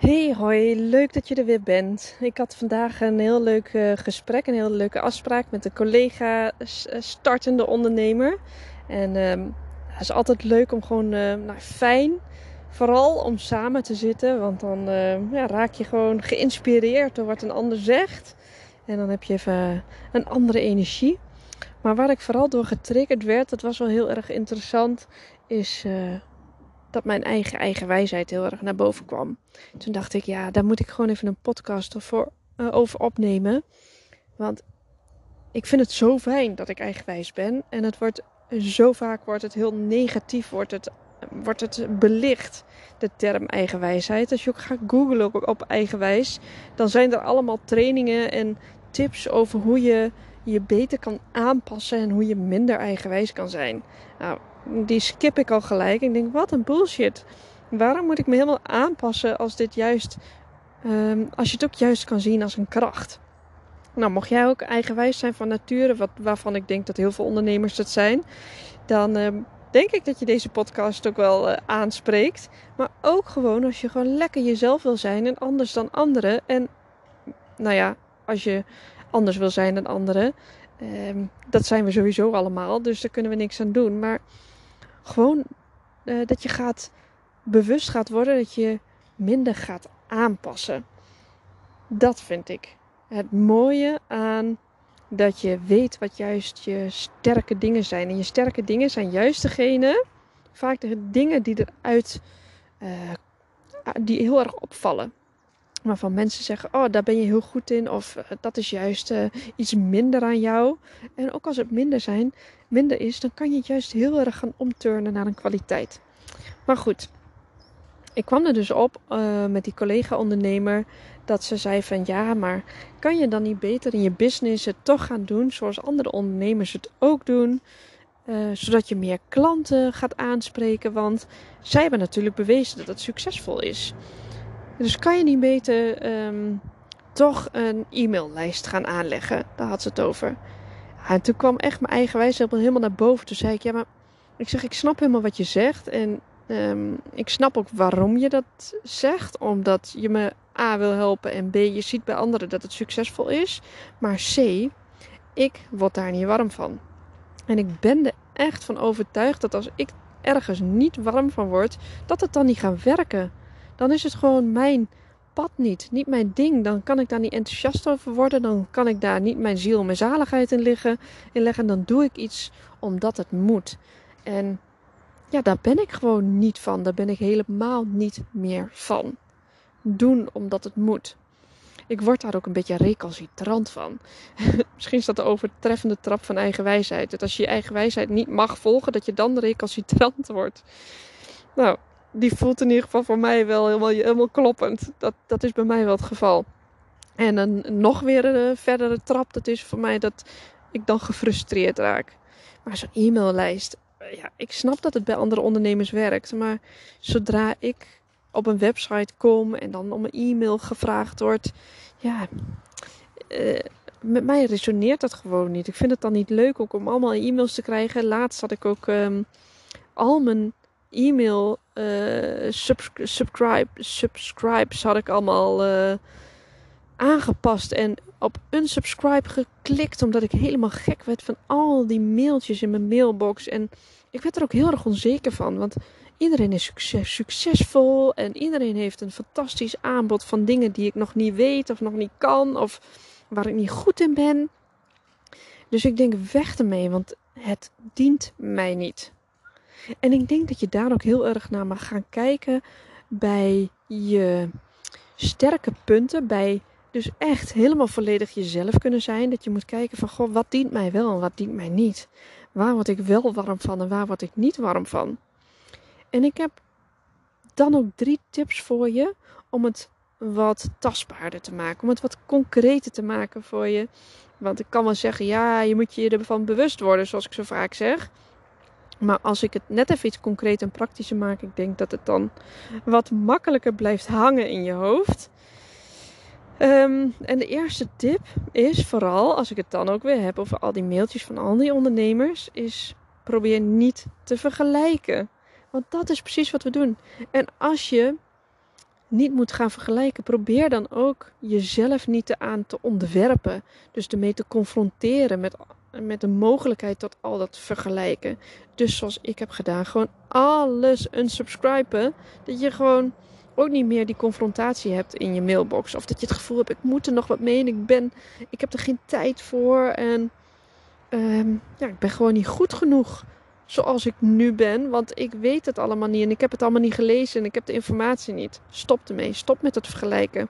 Hey hoi, leuk dat je er weer bent. Ik had vandaag een heel leuk uh, gesprek, een heel leuke afspraak met een collega uh, startende ondernemer. En uh, het is altijd leuk om gewoon, uh, nou fijn, vooral om samen te zitten. Want dan ja, raak je gewoon geïnspireerd door wat een ander zegt. En dan heb je even een andere energie. Maar waar ik vooral door getriggerd werd, dat was wel heel erg interessant, is dat mijn eigen eigen wijsheid heel erg naar boven kwam. Toen dacht ik, ja, daar moet ik gewoon even een podcast voor, uh, over opnemen. Want ik vind het zo fijn dat ik eigenwijs ben. En het wordt zo vaak wordt het heel negatief, wordt het, wordt het belicht, de term eigenwijsheid. Als je ook gaat googlen op, op eigenwijs, dan zijn er allemaal trainingen en tips over hoe je je beter kan aanpassen en hoe je minder eigenwijs kan zijn. Nou, die skip ik al gelijk. Ik denk, wat een bullshit. Waarom moet ik me helemaal aanpassen als dit juist, um, als je het ook juist kan zien als een kracht? Nou, mocht jij ook eigenwijs zijn van nature, wat, waarvan ik denk dat heel veel ondernemers dat zijn, dan um, denk ik dat je deze podcast ook wel uh, aanspreekt. Maar ook gewoon als je gewoon lekker jezelf wil zijn en anders dan anderen. En nou ja, als je anders wil zijn dan anderen, um, dat zijn we sowieso allemaal, dus daar kunnen we niks aan doen. Maar gewoon uh, dat je gaat bewust gaat worden dat je minder gaat aanpassen. Dat vind ik het mooie aan dat je weet wat juist je sterke dingen zijn. En je sterke dingen zijn juist degene, vaak de dingen die eruit, uh, die heel erg opvallen. Waarvan mensen zeggen, oh daar ben je heel goed in. Of uh, dat is juist uh, iets minder aan jou. En ook als het minder, zijn, minder is, dan kan je het juist heel erg gaan omturnen naar een kwaliteit. Maar goed, ik kwam er dus op uh, met die collega-ondernemer dat ze zei van ja, maar kan je dan niet beter in je business het toch gaan doen zoals andere ondernemers het ook doen? Zodat je meer klanten gaat aanspreken, want zij hebben natuurlijk bewezen dat het succesvol is. Dus kan je niet beter um, toch een e-maillijst gaan aanleggen? Daar had ze het over. en toen kwam echt mijn eigen wijze helemaal naar boven. Toen zei ik, ja, maar ik zeg, ik snap helemaal wat je zegt. En um, ik snap ook waarom je dat zegt. Omdat je me A wil helpen en B, je ziet bij anderen dat het succesvol is. Maar C, ik word daar niet warm van. En ik ben er echt van overtuigd dat als ik ergens niet warm van word, dat het dan niet gaat werken dan is het gewoon mijn pad niet, niet mijn ding. Dan kan ik daar niet enthousiast over worden. Dan kan ik daar niet mijn ziel, mijn zaligheid in, liggen, in leggen. Dan doe ik iets omdat het moet. En ja, daar ben ik gewoon niet van. Daar ben ik helemaal niet meer van. Doen omdat het moet. Ik word daar ook een beetje recalcitrant van. Misschien is dat de overtreffende trap van eigen wijsheid. Dat als je je eigen wijsheid niet mag volgen, dat je dan recalcitrant wordt. Nou, die voelt in ieder geval voor mij wel helemaal, helemaal kloppend. Dat, dat is bij mij wel het geval. En een nog weer een verdere trap, dat is voor mij dat ik dan gefrustreerd raak. Maar zo'n e-maillijst, ja, ik snap dat het bij andere ondernemers werkt. Maar zodra ik op een website kom en dan om een e-mail gevraagd wordt, ja, uh, met mij resoneert dat gewoon niet. Ik vind het dan niet leuk ook om allemaal e-mails te krijgen. Laatst had ik ook um, al mijn e-mail uh, subscribe, had ik allemaal uh, aangepast en op unsubscribe geklikt omdat ik helemaal gek werd van al die mailtjes in mijn mailbox en ik werd er ook heel erg onzeker van want iedereen is succes, succesvol en iedereen heeft een fantastisch aanbod van dingen die ik nog niet weet of nog niet kan of waar ik niet goed in ben. Dus ik denk weg ermee, want het dient mij niet. En ik denk dat je daar ook heel erg naar mag gaan kijken bij je sterke punten, bij dus echt helemaal volledig jezelf kunnen zijn. Dat je moet kijken van, goh, wat dient mij wel en wat dient mij niet? Waar word ik wel warm van en waar word ik niet warm van? En ik heb dan ook drie tips voor je om het wat tastbaarder te maken. Om het wat concreter te maken voor je. Want ik kan wel zeggen, ja, je moet je ervan bewust worden, zoals ik zo vaak zeg. Maar als ik het net even iets concreet en praktischer maak, ik denk dat het dan wat makkelijker blijft hangen in je hoofd. Ehm, en de eerste tip is vooral, als ik het dan ook weer heb over al die mailtjes van al die ondernemers, is probeer niet te vergelijken. Want dat is precies wat we doen. En als je niet moet gaan vergelijken, probeer dan ook jezelf niet te aan te onderwerpen. Dus ermee te confronteren met, met de mogelijkheid tot al dat vergelijken. Dus zoals ik heb gedaan, gewoon alles unsubscriben. Dat je gewoon ook niet meer die confrontatie hebt in je mailbox. Of dat je het gevoel hebt, ik moet er nog wat mee en ik, ben, ik heb er geen tijd voor. En ehm, ja, ik ben gewoon niet goed genoeg zoals ik nu ben. Want ik weet het allemaal niet en ik heb het allemaal niet gelezen en ik heb de informatie niet. Stop ermee. Stop met het vergelijken.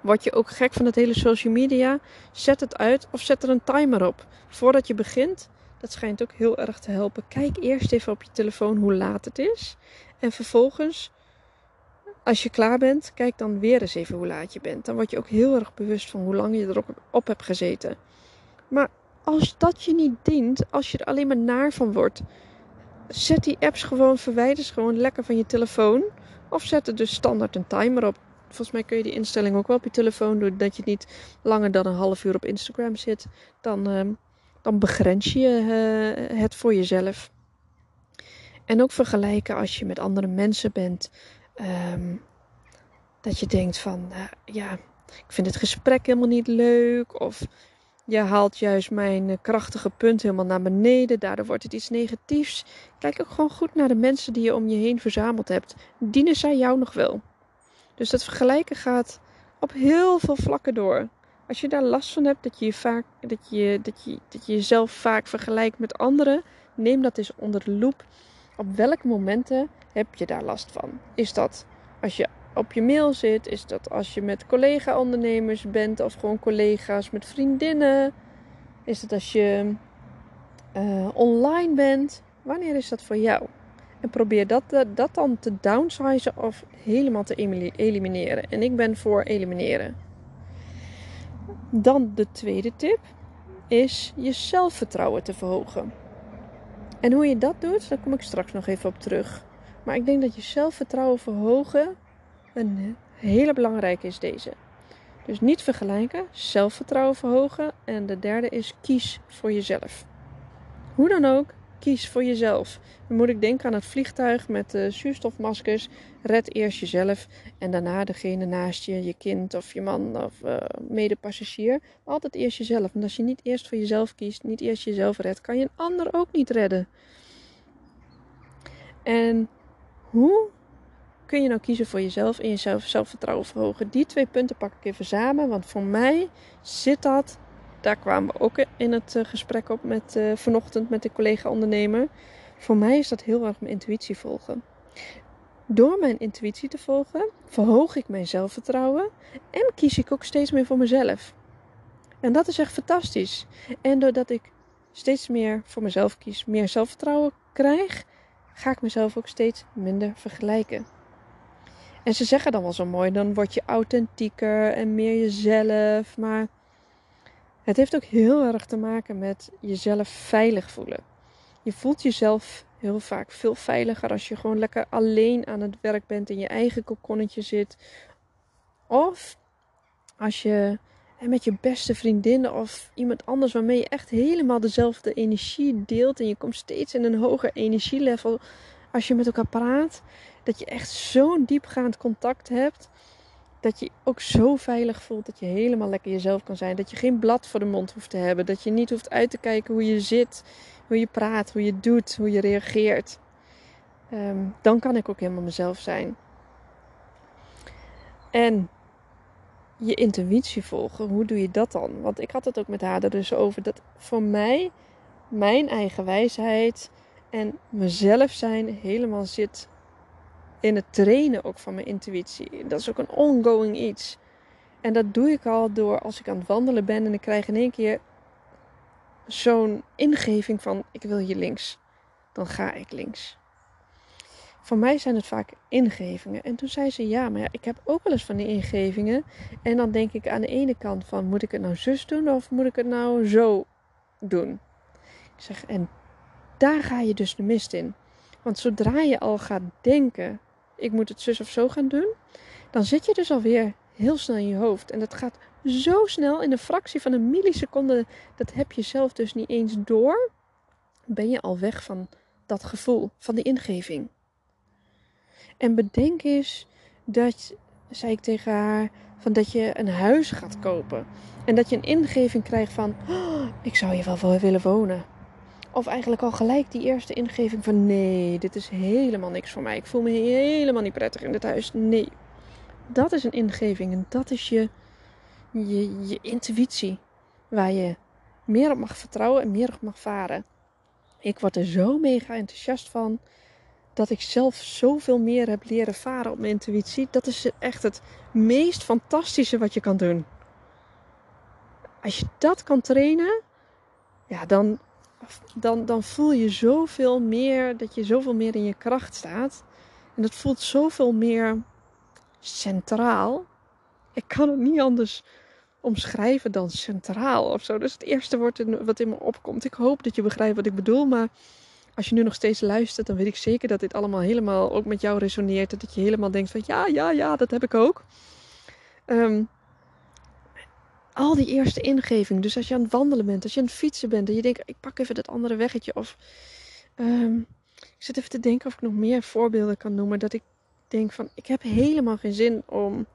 Word je ook gek van het hele social media? Zet het uit of zet er een timer op. Voordat je begint, dat schijnt ook heel erg te helpen. Kijk eerst even op je telefoon hoe laat het is. En vervolgens, als je klaar bent, kijk dan weer eens even hoe laat je bent. Dan word je ook heel erg bewust van hoe lang je erop op hebt gezeten. Maar als dat je niet dient, als je er alleen maar naar van wordt, zet die apps gewoon, verwijder ze gewoon lekker van je telefoon. Of zet er dus standaard een timer op. Volgens mij kun je die instelling ook wel op je telefoon doen. Dat je niet langer dan een half uur op Instagram zit. Dan, uh, dan begrens je uh, het voor jezelf. En ook vergelijken als je met andere mensen bent. Um, dat je denkt van, uh, ja, ik vind het gesprek helemaal niet leuk. Of je haalt juist mijn eh, krachtige punt helemaal naar beneden. Daardoor wordt het iets negatiefs. Kijk ook gewoon goed naar de mensen die je om je heen verzameld hebt. Dienen zij jou nog wel? Dus dat vergelijken gaat op heel veel vlakken door. Als je daar last van hebt, dat je, vaak, dat je, dat je, dat je jezelf vaak vergelijkt met anderen, neem dat eens onder de loep. Op welke momenten heb je daar last van? Is dat als je op je mail zit? Is dat als je met collega-ondernemers bent of gewoon collega's met vriendinnen? Is het als je uh, online bent? Wanneer is dat voor jou? En probeer dat, eh, dat dan te downsizen of helemaal te elimineren. En ik ben voor elimineren. Dan de tweede tip is je zelfvertrouwen te verhogen. En hoe je dat doet, daar kom ik straks nog even op terug. Maar ik denk dat je zelfvertrouwen verhogen een hele belangrijke is deze. Dus niet vergelijken, zelfvertrouwen verhogen. En de derde is kies voor jezelf. Hoe dan ook, kies voor jezelf. Dan moet ik denken aan het vliegtuig met de zuurstofmaskers. Red eerst jezelf en daarna degene naast je, je kind of je man of uh, medepassagier. Altijd eerst jezelf. Want als je niet eerst voor jezelf kiest, niet eerst jezelf redt, kan je een ander ook niet redden. En hoe kun je nou kiezen voor jezelf en jezelf zelfvertrouwen verhogen? Die twee punten pak ik even samen, want voor mij zit dat. Daar kwamen we ook in het eh, gesprek op met uh, vanochtend met de collega-ondernemer. Voor mij is dat heel erg mijn intuïtie volgen. Door mijn intuïtie te volgen, verhoog ik mijn zelfvertrouwen en kies ik ook steeds meer voor mezelf. En dat is echt fantastisch. En doordat ik steeds meer voor mezelf kies, meer zelfvertrouwen krijg, ga ik mezelf ook steeds minder vergelijken. En ze zeggen dan wel zo mooi, dan word je authentieker en meer jezelf. Maar het heeft ook heel erg te maken met jezelf veilig voelen. Je voelt jezelf heel vaak veel veiliger als je gewoon lekker alleen aan het werk bent in je eigen kokonnetje zit. Of als je met je beste vriendin of iemand anders waarmee je echt helemaal dezelfde energie deelt. En je komt steeds in een hoger energielevel als je met elkaar praat dat je echt zo'n diepgaand contact hebt. Dat je ook zo veilig voelt dat je helemaal lekker jezelf kan zijn. Dat je geen blad voor de mond hoeft te hebben. Dat je niet hoeft uit te kijken hoe je zit, hoe je praat, hoe je doet, hoe je reageert. Ehm, dan kan ik ook helemaal mezelf zijn. En je intuïtie volgen, hoe doe je dat dan? Want ik had het ook met haar er dus over dat voor mij mijn eigen wijsheid en mezelf zijn helemaal zit in het trainen ook van mijn intuïtie. Dat is ook een ongoing iets. En dat doe ik al door als ik aan het wandelen ben en ik krijg in één keer zo'n ingeving van ik wil hier links. Dan ga ik links. Voor mij zijn het vaak ingevingen. En toen zei ze ja, maar ja, ik heb ook wel eens van die ingevingen. En dan denk ik aan de ene kant van moet ik het nou zus doen of moet ik het nou zo doen? Ik zeg en daar ga je dus de mist in. Want zodra je al gaat denken ik moet het zus of zo gaan doen, dan zit je dus alweer heel snel in je hoofd. En dat gaat zo snel in een fractie van een milliseconde. Dat heb je zelf dus niet eens door. Ben je al weg van dat gevoel, van die ingeving. En bedenk eens dat, zei ik tegen haar, van dat je een huis gaat kopen. En dat je een ingeving krijgt van, oh, ik zou hier wel willen wonen. Of eigenlijk al gelijk die eerste ingeving van, nee, dit is helemaal niks voor mij. Ik voel me helemaal niet prettig in dit huis. Nee, dat is een ingeving en dat is je, je, je intuïtie. Waar je meer op mag vertrouwen en meer op mag varen. Ik word er zo mega enthousiast van dat ik zelf zoveel meer heb leren varen op mijn intuïtie. Dat is echt het meest fantastische wat je kan doen. Als je dat kan trainen, ja, dan, dan, dan voel je zoveel meer dat je zoveel meer in je kracht staat. En dat voelt zoveel meer centraal. Ik kan het niet anders omschrijven dan centraal of zo. Dus het eerste woord wat in me opkomt. Ik hoop dat je begrijpt wat ik bedoel, maar als je nu nog steeds luistert, dan weet ik zeker dat dit allemaal helemaal ook met jou resoneert. Dat je helemaal denkt van ja, ja, ja, dat heb ik ook. Ehm, al die eerste ingeving. Dus als je aan het wandelen bent, als je aan het fietsen bent en je denkt, ik pak even dat andere weggetje. Of um, ik zit even te denken of ik nog meer voorbeelden kan noemen. Dat ik denk van, ik heb helemaal geen zin om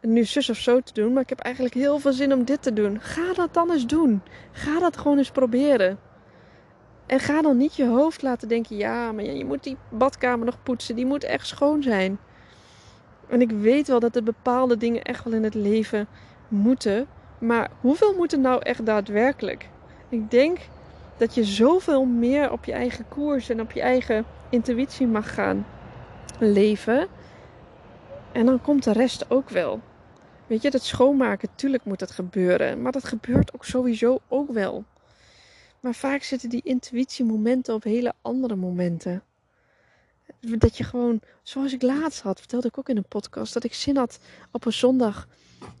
nu zus of zo te doen. Maar ik heb eigenlijk heel veel zin om dit te doen. Ga dat dan eens doen. Ga dat gewoon eens proberen. En ga dan niet je hoofd laten denken: ja, maar je moet die badkamer nog poetsen. Die moet echt schoon zijn. En ik weet wel dat er bepaalde dingen echt wel in het leven moeten. Maar hoeveel moeten nou echt daadwerkelijk? Ik denk dat je zoveel meer op je eigen koers en op je eigen intuïtie mag gaan leven. En dan komt de rest ook wel. Weet je, dat schoonmaken, tuurlijk moet dat gebeuren. Maar dat gebeurt ook sowieso ook wel. Maar vaak zitten die intuïtiemomenten op hele andere momenten. Dat je gewoon, zoals ik laatst had, vertelde ik ook in een podcast, dat ik zin had op een zondag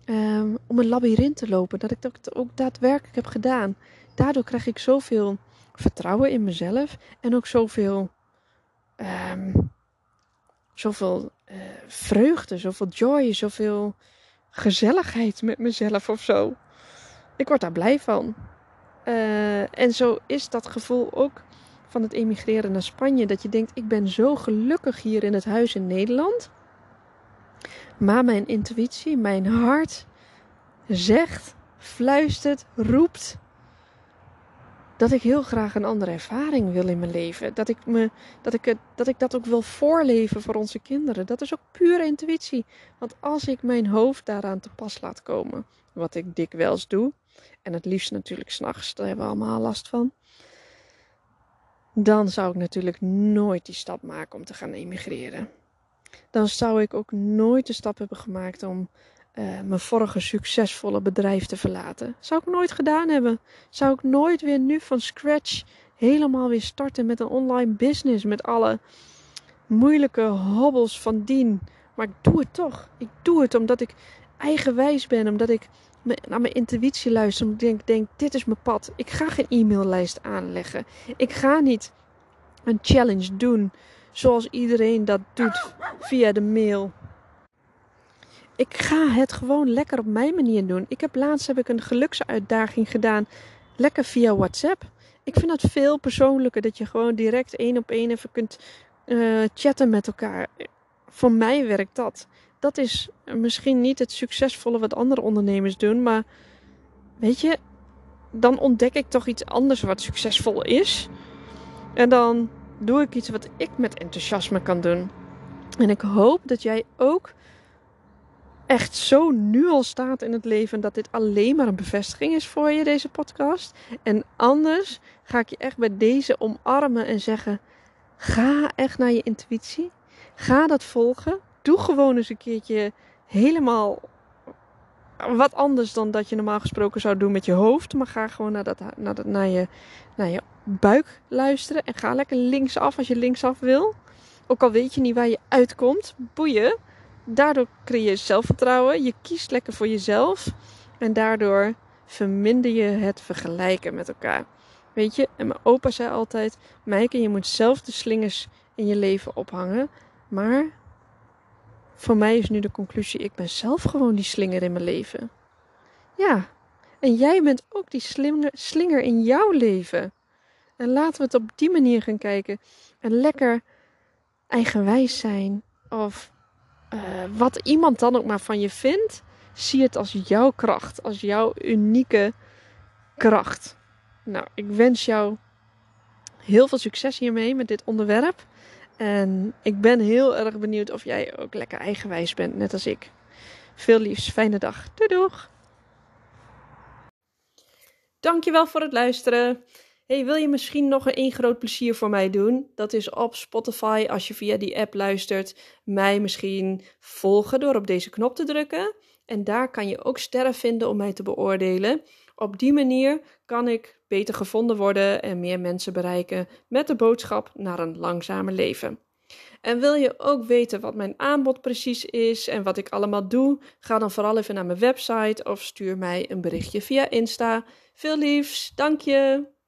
um, om een labyrint te lopen. Dat ik dat ook daadwerkelijk heb gedaan. Daardoor krijg ik zoveel vertrouwen in mezelf en ook zoveel, um, zoveel uh, vreugde, zoveel joy, zoveel gezelligheid met mezelf of zo. Ik word daar blij van. Uh, en zo is dat gevoel ook van het emigreren naar Spanje. Dat je denkt, ik ben zo gelukkig hier in het huis in Nederland. Maar mijn intuïtie, mijn hart zegt, fluistert, roept dat ik heel graag een andere ervaring wil in mijn leven. Dat ik, me, dat, ik dat ik dat ook wil voorleven voor onze kinderen. Dat is ook pure intuïtie. Want als ik mijn hoofd daaraan te pas laat komen, wat ik dikwijls doe, en het liefst natuurlijk s'nachts, daar hebben we allemaal last van. Dan zou ik natuurlijk nooit die stap maken om te gaan emigreren. Dan zou ik ook nooit de stap hebben gemaakt om uh, mijn vorige succesvolle bedrijf te verlaten. Zou ik nooit gedaan hebben. Zou ik nooit weer nu van scratch helemaal weer starten met een online business. Met alle moeilijke hobbels van dien. Maar ik doe het toch. Ik doe het omdat ik eigenwijs ben. Omdat ik naar mijn intuïtie luister. Omdat ik denk, denk, dit is mijn pad. Ik ga geen e-maillijst aanleggen. Ik ga niet een challenge doen zoals iedereen dat doet via de mail. Ik ga het gewoon lekker op mijn manier doen. Ik heb laatst heb ik een geluksuitdaging gedaan, lekker via WhatsApp. Ik vind het veel persoonlijker dat je gewoon direct één op één even kunt uh, chatten met elkaar. Voor mij werkt dat. Dat is misschien niet het succesvolle wat andere ondernemers doen, maar weet je, dan ontdek ik toch iets anders wat succesvol is. En dan doe ik iets wat ik met enthousiasme kan doen. En ik hoop dat jij ook echt zo nu al staat in het leven dat dit alleen maar een bevestiging is voor je, deze podcast. En anders ga ik je echt bij deze omarmen en zeggen: ga echt naar je intuïtie. Ga dat volgen. Doe gewoon eens een keertje helemaal wat anders dan dat je normaal gesproken zou doen met je hoofd. Maar ga gewoon naar, dat, naar, dat, naar, je, naar je buik luisteren. En ga lekker linksaf als je linksaf wil. Ook al weet je niet waar je uitkomt, boeien. Daardoor creëer je zelfvertrouwen. Je kiest lekker voor jezelf. En daardoor verminder je het vergelijken met elkaar. Weet je, en mijn opa zei altijd: Meike, je moet zelf de slingers in je leven ophangen. Maar voor mij is nu de conclusie: ik ben zelf gewoon die slinger in mijn leven. Ja, en jij bent ook die slinger, in jouw leven. En laten we het op die manier gaan kijken. En lekker eigenwijs zijn. Of uh, wat iemand dan ook maar van je vindt. Zie het als jouw kracht. Als jouw unieke kracht. Nou, ik wens jou heel veel succes hiermee met dit onderwerp. En ik ben heel erg benieuwd of jij ook lekker eigenwijs bent, net als ik. Veel liefs, fijne dag. Doei doeg! Dankjewel voor het luisteren. Hey, wil je misschien nog een één groot plezier voor mij doen? Dat is op Spotify, als je via die app luistert, mij misschien volgen door op deze knop te drukken. En daar kan je ook sterren vinden om mij te beoordelen. Op die manier kan ik beter gevonden worden en meer mensen bereiken met de boodschap naar een langzamer leven. En wil je ook weten wat mijn aanbod precies is en wat ik allemaal doe? Ga dan vooral even naar mijn website of stuur mij een berichtje via Insta. Veel liefs, dank je!